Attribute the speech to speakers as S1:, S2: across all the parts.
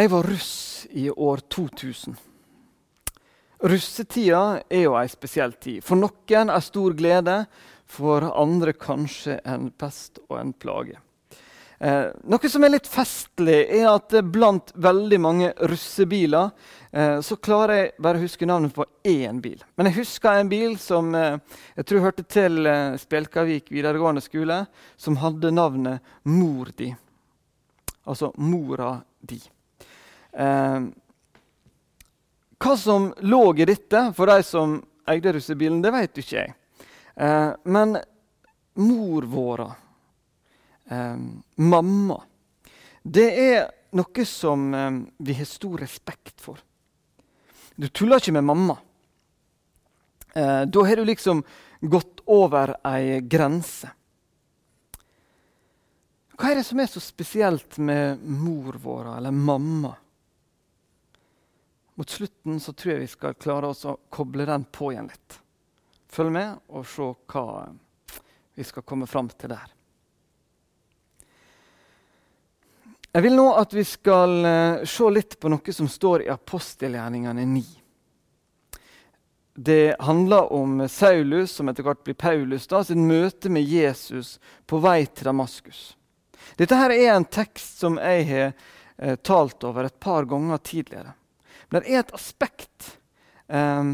S1: Jeg var russ i år 2000. Russetida er jo ei spesiell tid. For noen er stor glede, for andre kanskje en pest og en plage. Eh, noe som er litt festlig, er at blant veldig mange russebiler eh, så klarer jeg bare å huske navnet på én bil. Men jeg husker en bil som eh, jeg tror hørte til eh, Spjelkavik videregående skole, som hadde navnet Mor di. Altså mora di. Eh, hva som lå i dette for de som eide russebilen, det vet ikke jeg. Eh, men mor våra eh, mamma. Det er noe som eh, vi har stor respekt for. Du tuller ikke med mamma. Eh, da har du liksom gått over ei grense. Hva er det som er så spesielt med mor vår, eller mamma? Mot slutten så tror jeg vi skal klare oss å koble den på igjen litt. Følg med og se hva vi skal komme fram til der. Jeg vil nå at vi skal uh, se litt på noe som står i apostelgjerningene 9. Det handler om Saulus, som etter hvert blir Paulus, da, sin møte med Jesus på vei til Damaskus. Dette her er en tekst som jeg har uh, talt over et par ganger tidligere. Men det er et aspekt eh,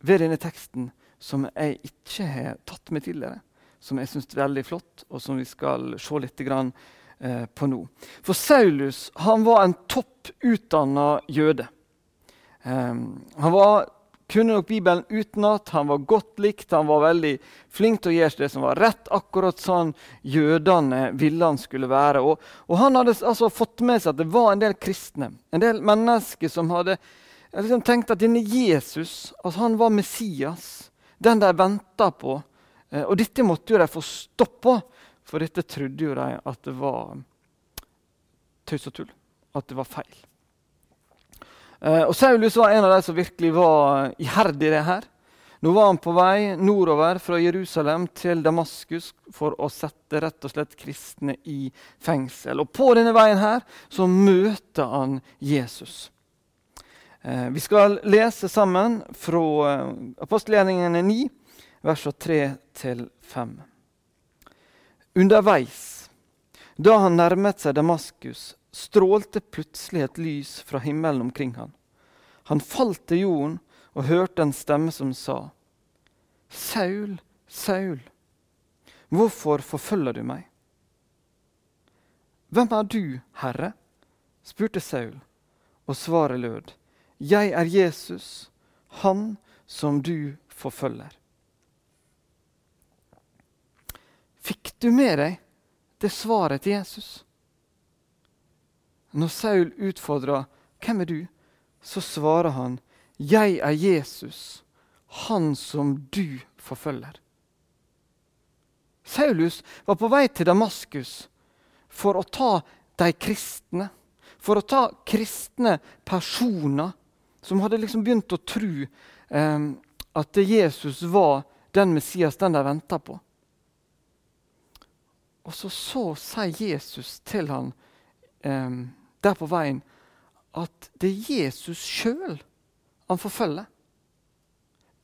S1: ved denne teksten som jeg ikke har tatt med tidligere. Som jeg syns er veldig flott, og som vi skal se litt grann Eh, på nå. For Saulus han var en topp utdanna jøde. Eh, han var, kunne nok Bibelen utenat, han var godt likt, han var veldig flink til å gjøre det som var rett, akkurat sånn jødene ville han skulle være. Og, og Han hadde altså fått med seg at det var en del kristne, en del mennesker som hadde liksom tenkt at denne Jesus altså han var Messias, den de venta på. Eh, og dette måtte jo de få stopp. For dette trodde jo de at det var tøys og tull. At det var feil. Eh, og Saulus var en av de som virkelig var iherdig i det her. Nå var han på vei nordover fra Jerusalem til Damaskus for å sette rett og slett kristne i fengsel. Og På denne veien her så møter han Jesus. Eh, vi skal lese sammen fra eh, apostelgjerningene 9, versene 3 til 5. Underveis, da han nærmet seg Damaskus, strålte plutselig et lys fra himmelen omkring han. Han falt til jorden og hørte en stemme som sa, Saul, Saul, hvorfor forfølger du meg? Hvem er du, Herre? spurte Saul, og svaret lød, Jeg er Jesus, han som du forfølger. Fikk du med deg det svaret til Jesus? Når Saul utfordrer 'Hvem er du?', så svarer han 'Jeg er Jesus, han som du forfølger'. Saulus var på vei til Damaskus for å ta de kristne. For å ta kristne personer som hadde liksom begynt å tro eh, at Jesus var den Messias den de venta på. Og så, så sier Jesus til han um, der på veien at det er Jesus sjøl han forfølger.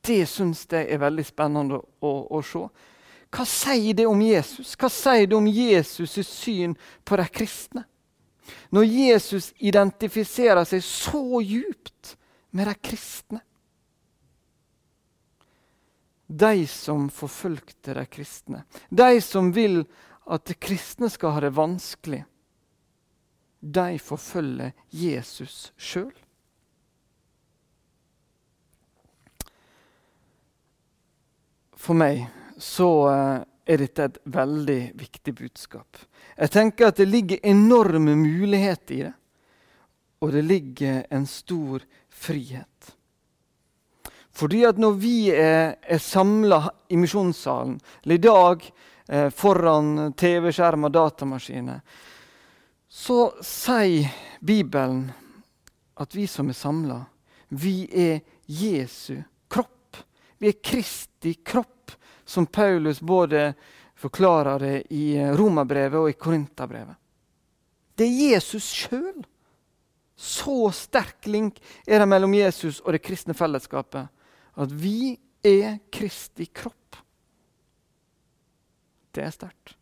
S1: Det syns jeg er veldig spennende å, å, se. Hva sier det om Jesus? Hva sier det om Jesus' syn på de kristne? Når Jesus identifiserer seg så djupt med de kristne. De som forfulgte de kristne. De som vil at de kristne skal ha det vanskelig, de forfølger Jesus sjøl. For meg så eh, er dette et veldig viktig budskap. Jeg tenker at det ligger enorme muligheter i det, og det ligger en stor frihet. Fordi at når vi er, er samla i misjonssalen, eller i dag eh, foran TV-skjerm og datamaskiner, så sier Bibelen at vi som er samla, vi er Jesu kropp. Vi er Kristi kropp, som Paulus både forklarer det i Romerbrevet og i Korinterbrevet. Det er Jesus sjøl Så sterk link er det mellom Jesus og det kristne fellesskapet at vi er Kristi kropp. Det er sterkt.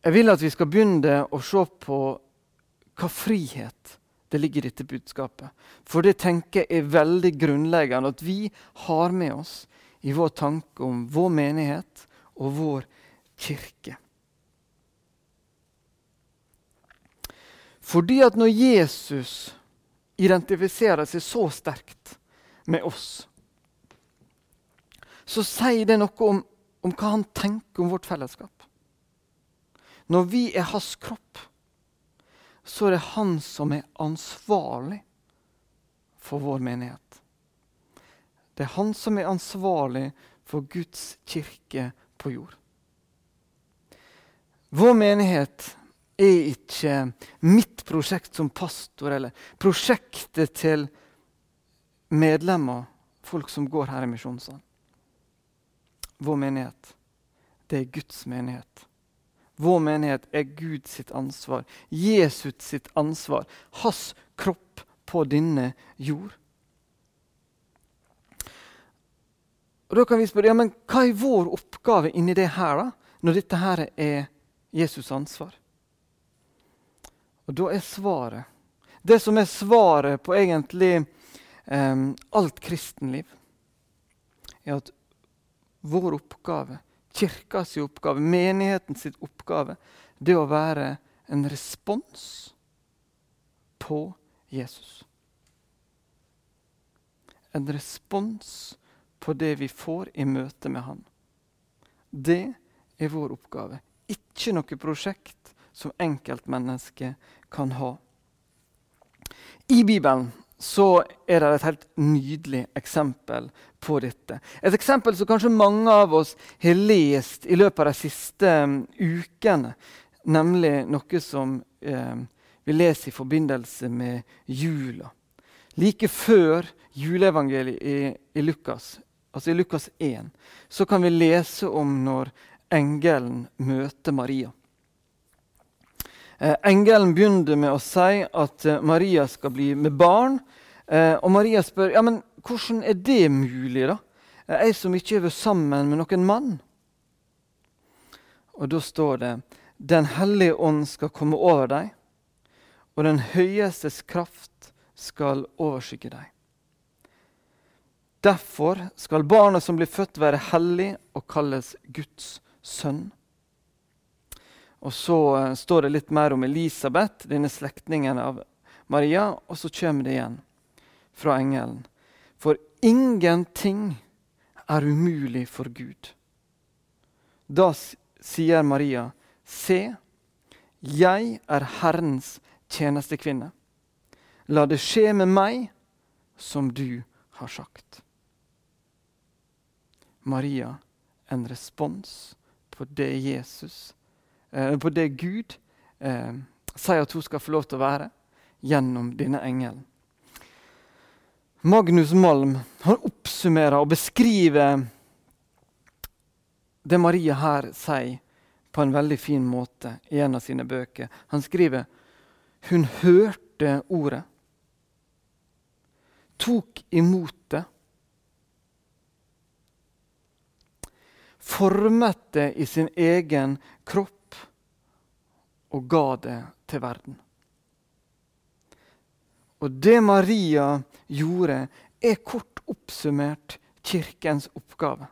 S1: Jeg vil at vi skal begynne å se på hva frihet det ligger i dette budskapet. For det tenker jeg er veldig grunnleggende at vi har med oss i vår tanke om vår menighet og vår kirke. Fordi at når Jesus identifiserer seg så sterkt med oss, så sier det noe om, om hva han tenker om vårt fellesskap. Når vi er hans kropp, så er det han som er ansvarlig for vår menighet. Det er han som er ansvarlig for Guds kirke på jord. Vår menighet er ikke mitt prosjekt som pastor eller prosjektet til medlemmer, folk som går her i misjonssalen. Vår menighet, det er Guds menighet. Vår menighet er Guds ansvar, Jesus sitt ansvar, hans kropp på denne jord. Og Da kan vi spørre ja, men hva er vår oppgave inni det her, da, når dette her er Jesus' ansvar? Og da er svaret Det som er svaret på egentlig um, alt kristenliv, er at vår oppgave, kirkas oppgave, menighetens oppgave, det å være en respons på Jesus. En respons på det vi får i møte med Han. Det er vår oppgave. Ikke noe prosjekt som enkeltmennesket kan ha. I Bibelen så er det et helt nydelig eksempel på dette. Et eksempel som kanskje mange av oss har lest i løpet av de siste um, ukene. Nemlig noe som eh, vi leser i forbindelse med jula. Like før juleevangeliet i, i, Lukas, altså i Lukas 1, så kan vi lese om når engelen møter Maria. Eh, engelen begynner med å si at eh, Maria skal bli med barn. Eh, og Maria spør ja, men hvordan er det mulig, da? Jeg som ikke har vært sammen med noen mann. Og da står det Den hellige ånd skal komme over deg, og den høyestes kraft skal overskygge deg. Derfor skal barnet som blir født, være hellig og kalles Guds sønn. Og så uh, står det litt mer om Elisabeth, denne slektningen av Maria. Og så kommer det igjen fra engelen. For ingenting er umulig for Gud. Da sier Maria, se, jeg er Herrens tjenestekvinne. La det skje med meg som du har sagt. Maria, en respons på det Jesus på det Gud eh, sier at hun skal få lov til å være gjennom denne engelen. Magnus Malm han oppsummerer og beskriver det Maria her sier, på en veldig fin måte i en av sine bøker. Han skriver hun hørte ordet, tok imot det, formet det i sin egen kropp og ga det til verden. Og det Maria gjorde, er kort oppsummert Kirkens oppgave.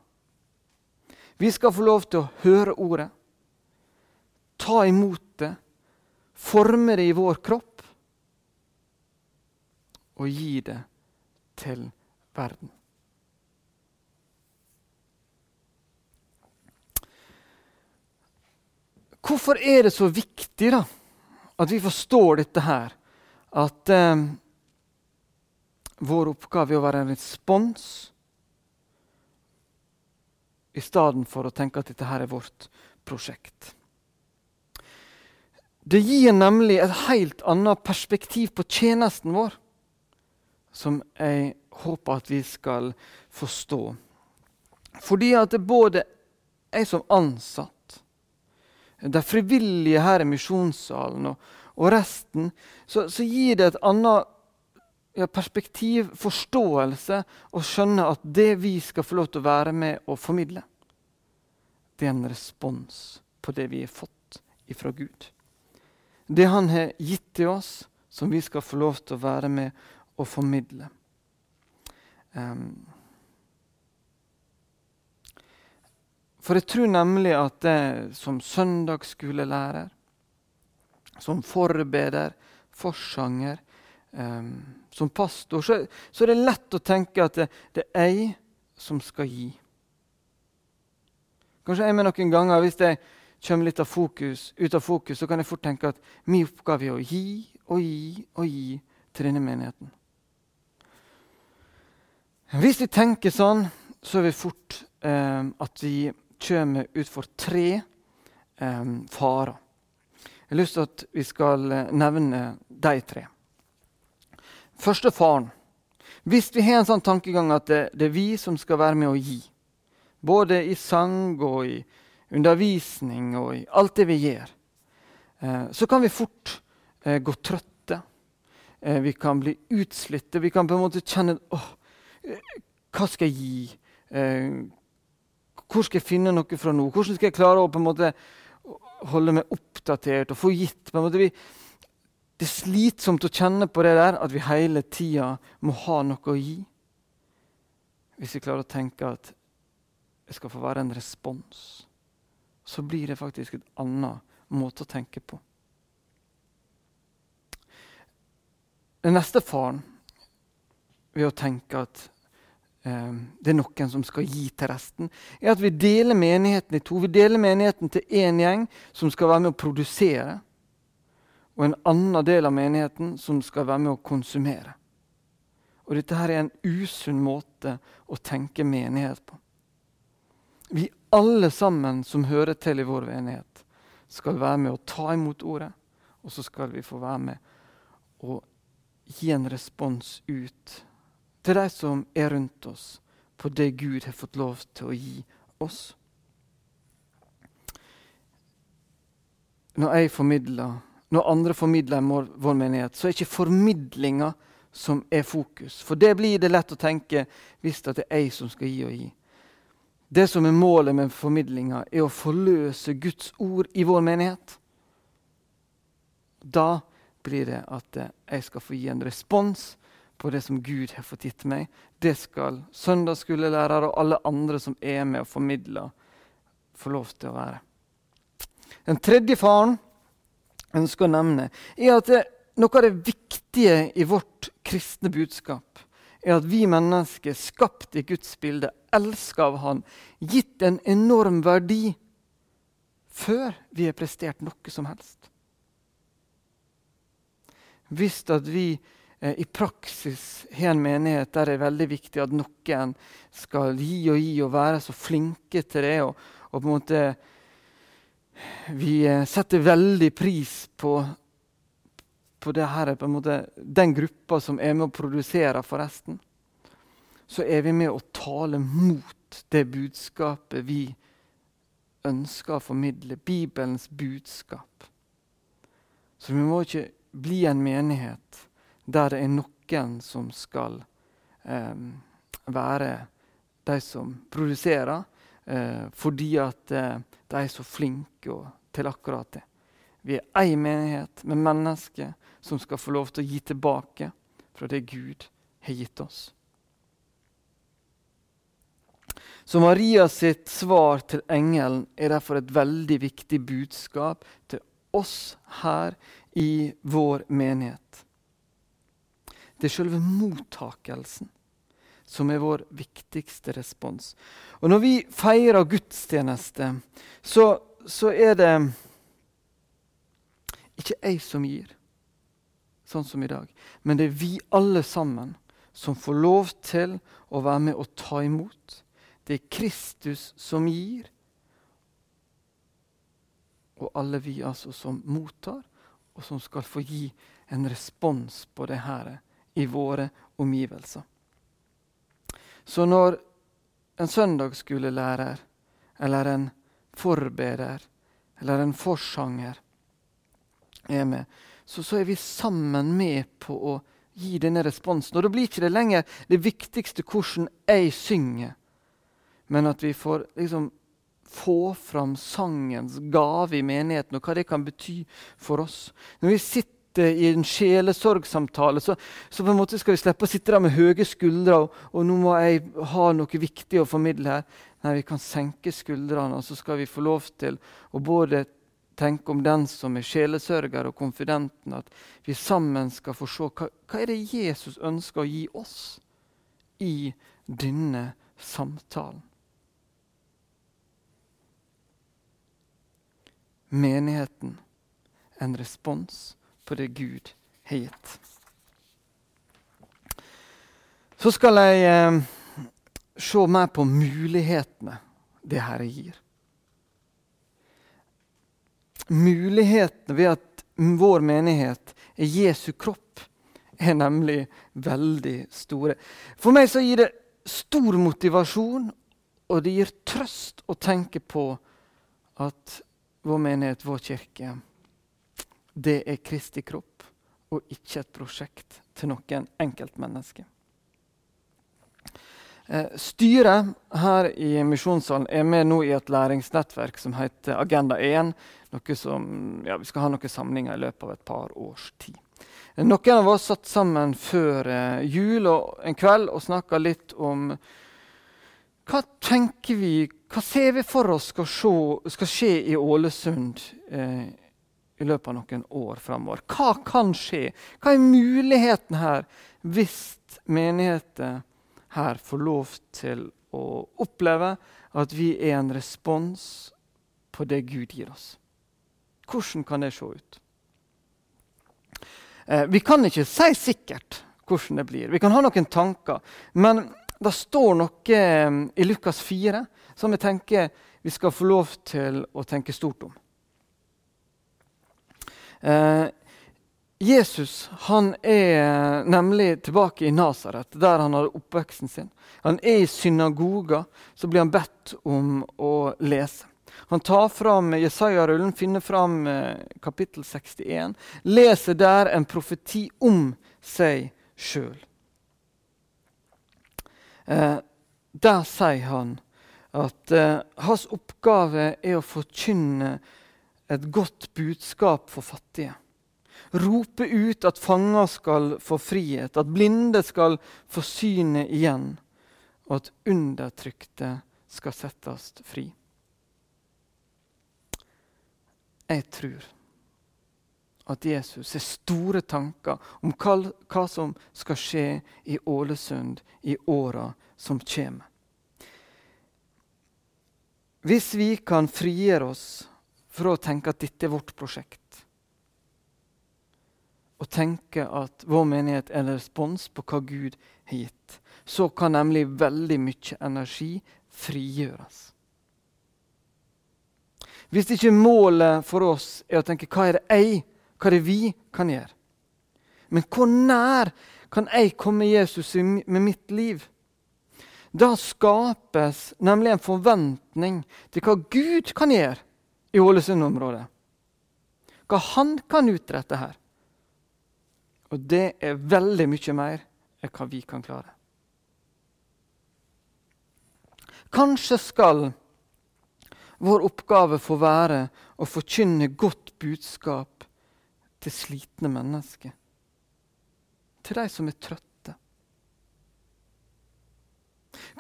S1: Vi skal få lov til å høre ordet, ta imot det, forme det i vår kropp og gi det til verden. Hvorfor er det så viktig da, at vi forstår dette her? At eh, vår oppgave er å være en respons i stedet for å tenke at dette her er vårt prosjekt. Det gir nemlig et helt annet perspektiv på tjenesten vår, som jeg håper at vi skal forstå. Fordi at både jeg som ansatt de frivillige her i misjonssalen og, og resten, så, så, gir det et annet ja, perspektiv, forståelse, å skjønne at det vi skal få lov til å være med og formidle, det er en respons på det vi har fått ifra Gud. Det Han har gitt til oss, som vi skal få lov til å være med og formidle. Um, For jeg tror nemlig at det, som søndagsskolelærer, som forbeder, forsanger, um, som pastor, så, så, er det lett å tenke at det, det, er jeg som skal gi. Kanskje jeg med noen ganger, hvis jeg kommer litt av fokus, ut av fokus, så kan jeg fort tenke at min oppgave er å gi og gi og gi til denne menigheten. Hvis vi tenker sånn, så er vi fort um, at vi kommer utfor tre eh, farer. Jeg har lyst til at vi skal eh, nevne de tre. Første faren. Hvis vi har en sånn tankegang at det, det, er vi som skal være med å gi, både i sang og i undervisning og i alt det vi gjør, eh, så kan vi fort eh, gå trøtte. Eh, vi kan bli utslitte. Vi kan på en måte kjenne åh, eh, hva skal jeg gi? Hvor skal jeg finne noe fra nå? Hvordan skal jeg klare å på en måte holde meg oppdatert og få gitt? på en måte vi, Det er slitsomt å kjenne på det der at vi hele tida må ha noe å gi. Hvis vi klarer å tenke at det skal få være en respons, så blir det faktisk et annet måte å tenke på. Den neste faren ved å tenke at det er noen som skal gi til resten, er at vi deler menigheten i to. Vi deler menigheten til én gjeng som skal være med å produsere, og en annen del av menigheten som skal være med å konsumere. Og Dette her er en usunn måte å tenke menighet på. Vi alle sammen som hører til i vår menighet, skal være med å ta imot ordet, og så skal vi få være med å gi en respons ut til de som er rundt oss, på det Gud har fått lov til å gi oss. Når jeg formidler, når andre formidler vår menighet, så er ikke formidlinga som er fokus. For det blir det lett å tenke hvis det er jeg som skal gi og gi. Det som er målet med formidlinga, er å forløse Guds ord i vår menighet. Da blir det at jeg skal få gi en respons på det som Gud har fått gitt meg. Det skal søndagsskolelærere og alle andre som er med og formidler, få lov til å være. Den tredje faren jeg ønsker å nevne, er at det, noe av det viktige i vårt kristne budskap er at vi mennesker, skapt i Guds bilde, elsket av Han, gitt en enorm verdi før vi har prestert noe som helst. Hvis at vi i praksis har en menighet der det er veldig viktig at noen skal gi og gi og være så flinke til det. Og, og på en måte Vi eh, setter veldig pris på, på, her, på måte, den gruppa som er med å produsere, forresten. Så er vi med å tale mot det budskapet vi ønsker å formidle. Bibelens budskap. Så vi må ikke bli en menighet der det er noen som skal eh, være de som produserer, eh, fordi at eh, de er så flinke til akkurat det. Vi er ei menighet med mennesker som skal få lov til å gi tilbake fra det Gud har gitt oss. Så Maria sitt svar til engelen er derfor et veldig viktig budskap til oss her i vår menighet. Det er selve mottakelsen som er vår viktigste respons. Og Når vi feirer gudstjeneste, så, så er det ikke jeg som gir, sånn som i dag, men det er vi alle sammen som får lov til å være med og ta imot. Det er Kristus som gir, og alle vi altså som mottar, og som skal få gi en respons på det her i våre omgivelser. Så når en søndagsskolelærer eller en forbeder eller en forsanger er med, så, så er vi sammen med på å gi denne responsen. Og Da blir ikke det lenger det viktigste hvordan jeg synger, men at vi får liksom få fram sangens gave i menigheten, og hva det kan bety for oss. Når vi sitter i en sjelesorgsamtale, så, så på en måte skal vi slippe å sitte der med høye skuldre og, og nå må jeg ha noe viktig å formidle her. Nei, vi kan senke skuldrene, og så skal vi få lov til å både tenke om den som er sjelesørger og konfidenten, at vi sammen skal få se hva, hva er det Jesus ønsker å gi oss i denne samtalen. Menigheten en respons på det Gud har gitt. Så skal jeg eh, se mer på mulighetene det Herre gir mulighetene ved at vår menighet er Jesu kropp, er nemlig veldig store. For meg så gir det stor motivasjon, og det gir trøst å tenke på at vår menighet, vår kirke, det er Kristi kropp og ikke et prosjekt til noen enkeltmenneske. Eh, styret her i Misjonssalen er med nå i et læringsnettverk som heter Agenda 1, som, ja, vi skal ha noen samlinger i løpet av et par års tid. Noen av oss satt sammen før eh, jul og en kveld og snakka litt om hva tenker vi, hva ser vi for oss skal, se, skal skje i Ålesund eh, i løpet av noen år framover? Hva kan skje? Hva er muligheten her hvis menigheter her får lov til å oppleve at vi er en respons på det Gud gir oss? Hvordan kan det se ut? Eh, vi kan ikke si sikkert hvordan det blir. Vi kan ha noen tanker. Men det står noe eh, i Lukas 4 som jeg tenker vi skal få lov til å tenke stort om. Eh, Jesus han er nemlig tilbake i Nasaret, der han hadde oppveksten sin. Han er i synagoga, så blir han bedt om å lese. Han tar fram Jesaja-rullen, finner fram eh, kapittel 61, leser der en profeti om seg sjøl. Eh, der sier han at eh, hans oppgave er å forkynne et godt budskap for fattige. Rope ut at fanger skal få frihet, at blinde skal få synet igjen, og at undertrykte skal settes fri. Jeg tror at Jesus har store tanker om hva, som skal skje i Ålesund i åra som kommer. Hvis vi kan frigjøre oss fra å tenke at dette er vårt prosjekt, og tenke at vår menighet er en respons på hva Gud har gitt, så kan nemlig veldig mye energi frigjøres. Hvis ikke målet for oss er å tenke hva er det jeg, hva er det vi kan gjøre? Men hvor nær kan jeg komme Jesus med mitt liv? Da skapes nemlig en forventning til hva Gud kan gjøre i Ålesund-området. Hva han kan utrette her. Og det er veldig mye mer enn hva vi kan klare. Kanskje skal vår oppgave få være å forkynne godt budskap til slitne mennesker. Til de som er trøtte.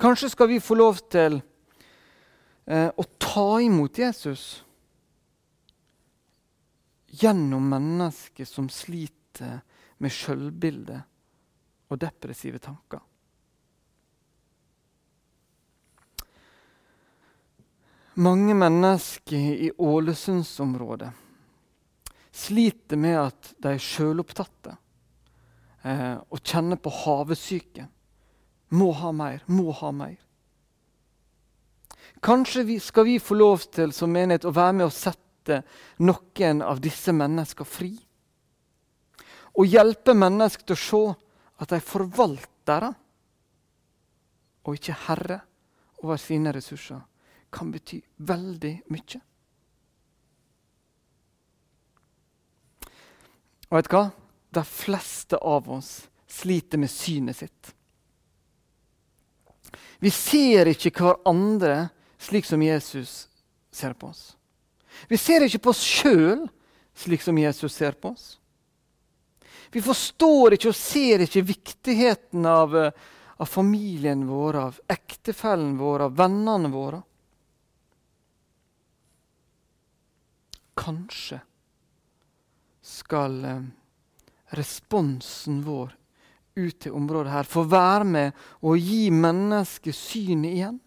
S1: Kanskje skal vi få lov til eh, å ta imot Jesus gjennom mennesker som sliter med sjølbilde og depressive tanker. Mange mennesker i Ålesundsområdet sliter med at de er sjølopptatte eh, og kjenner på havesyke. Må ha mer, må ha mer. Kanskje vi, skal vi få lov til som menighet å være med og sette sette noen av disse menneskene fri. Å hjelpe mennesker til å se at de forvaltere og ikke herre over sine ressurser kan bety veldig mye. Og vet du hva? De fleste av oss sliter med synet sitt. Vi ser ikke hverandre slik som Jesus ser på oss. Vi ser ikke på oss sjøl slik som Jesus ser på oss. Vi forstår ikke og ser ikke viktigheten av, av familien vår, av ektefellen vår, av vennene våre. Kanskje skal eh, responsen vår ut til området her få være med og gi mennesket synet igjen.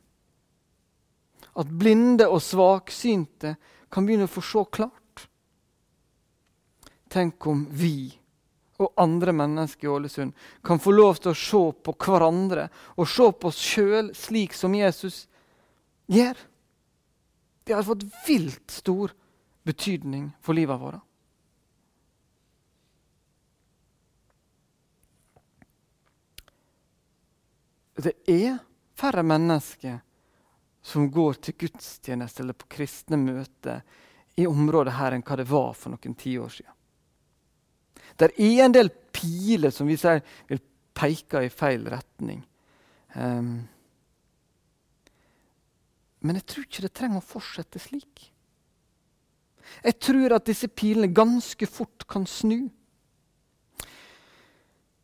S1: At blinde og svaksynte kan begynne å få se klart. Tenk om vi og andre mennesker i Ålesund kan få lov til å se på hverandre og se på oss sjøl slik som Jesus gjør. Det har fått vilt stor betydning for livet vårt. Det er færre mennesker som går til gudstjeneste eller på kristne møter i området her enn hva det var for noen tiår siden. Det er en del piler som vi sier vil peke i feil retning. Um, men jeg tror ikke det trenger å fortsette slik. Jeg tror at disse pilene ganske fort kan snu.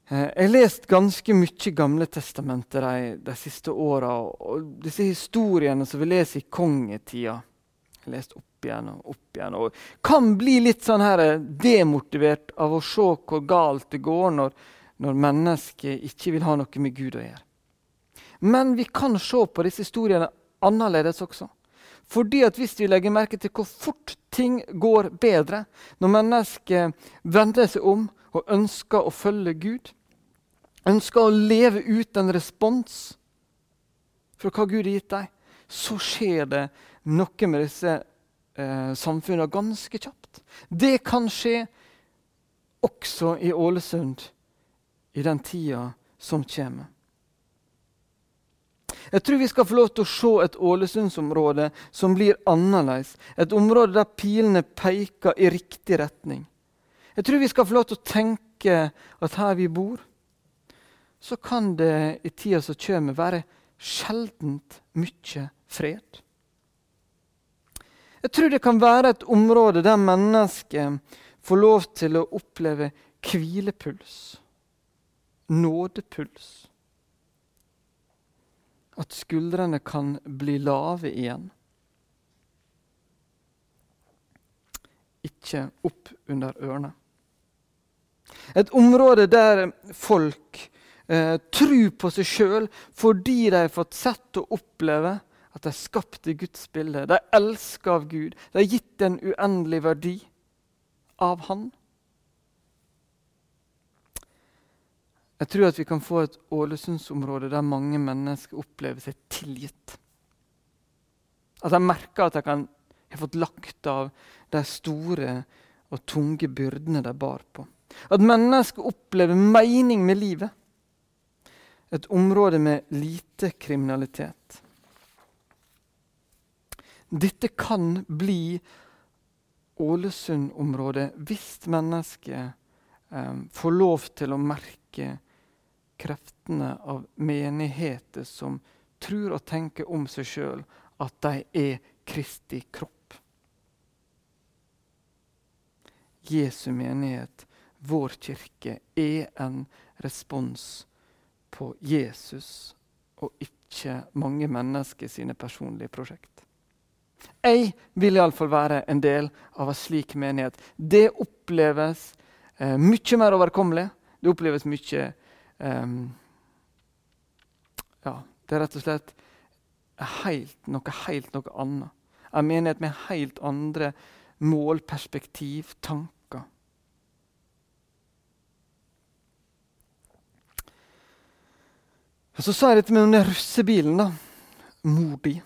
S1: Eh, jeg har lest ganske mye Gamle testamentet de, de siste åra. Og disse historiene som vi leser i kongetida. Jeg har lest opp igjen og opp igjen. Og kan bli litt sånn her eh, demotivert av å se hvor galt det går når, når mennesket ikke vil ha noe med Gud å gjøre. Men vi kan se på disse historiene annerledes også. Fordi at Hvis vi legger merke til hvor fort ting går bedre når mennesket vender seg om og ønsker å følge Gud, ønsker å leve ut en respons fra hva Gud har gitt deg, så skjer det noe med disse eh, samfunnene ganske kjapt. Det kan skje også i Ålesund i den tida som kommer. Jeg tror vi skal få lov til å se et Ålesundsområde som blir annerledes. Et område der pilene peker i riktig retning. Jeg tror vi skal få lov til å tenke at her vi bor, så kan det i tida som kommer, være sjeldent mye fred. Jeg tror det kan være et område der mennesket får lov til å oppleve hvilepuls, nådepuls. At skuldrene kan bli lave igjen. Ikke opp under ørene. Et område der folk eh, tro på seg sjøl fordi de har fått sett og oppleve at de er skapt i Guds bilde. De er elska av Gud. De er gitt en uendelig verdi av Han. Jeg tror at vi kan få et Ålesundsområde der mange mennesker opplever seg tilgitt. At de merker at de kan har fått lagt av de store og tunge byrdene de bar på. At mennesker opplever mening med livet et område med lite kriminalitet. Dette kan bli Ålesund-området hvis mennesket eh, får lov til å merke kreftene av menigheter som tror og tenker om seg sjøl at de er Kristi kropp. Jesu menighet, vår kirke, er en respons på Jesus og ikke mange mennesker sine personlige prosjekt. Jeg vil iallfall være en del av en slik menighet. Det oppleves eh, mye mer overkommelig. Det oppleves mye eh, Ja, det er rett og slett helt, noe helt noe annet. En menighet med helt andre mål, perspektiv, tanker Og Så sa jeg dette med den russebilen. da. Mor di.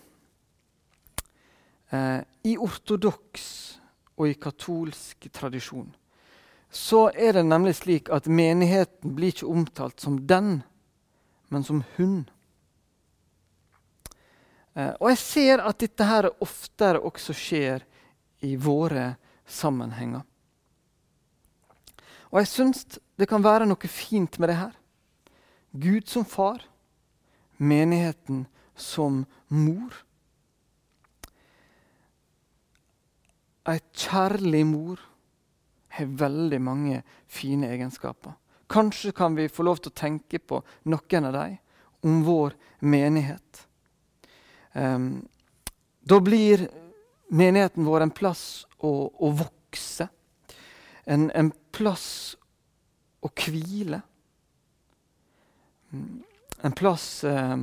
S1: Eh, I ortodoks og i katolsk tradisjon så er det nemlig slik at menigheten blir ikke omtalt som den, men som hun. Eh, og jeg ser at dette her oftere også skjer i våre sammenhenger. Og jeg syns det kan være noe fint med det her. Gud som far, menigheten som mor. Ei kjærlig mor har veldig mange fine egenskaper. Kanskje kan vi få lov til å tenke på noen av dem om vår menighet. Um, da blir menigheten vår en plass å, å vokse. En, en, plass å hvile. En plass eh,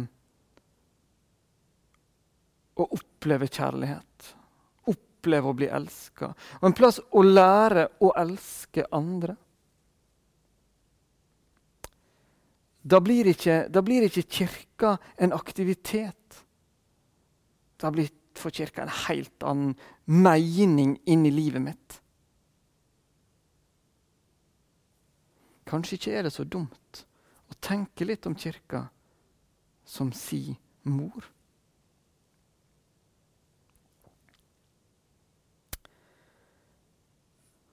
S1: å oppleve kjærlighet. Oppleve å bli elska. Og en plass å lære å elske andre. Da blir, ikke, da blir ikke kirka en aktivitet. Da blir for kirka en helt annen mening inn i livet mitt. Kanskje ikke er det så dumt tenke litt om kirka som si mor.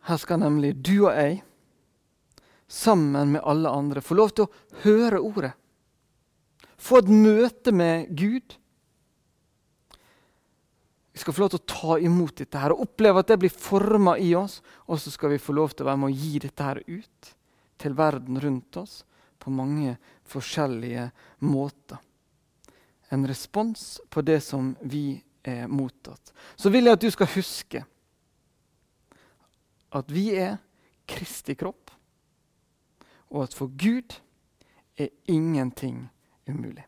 S1: Her skal nemlig du og jeg sammen med alle andre. Få lov til å høre ordet. Få et møte med Gud. Vi skal få lov til å ta imot dette her og oppleve at det blir forma i oss. Og så skal vi få lov til å være med å gi dette her ut til verden rundt oss på mange forskjellige måter. En respons på det som vi er mottatt. Så vil jeg at du skal huske at vi er Kristi kropp og at for Gud er ingenting umulig.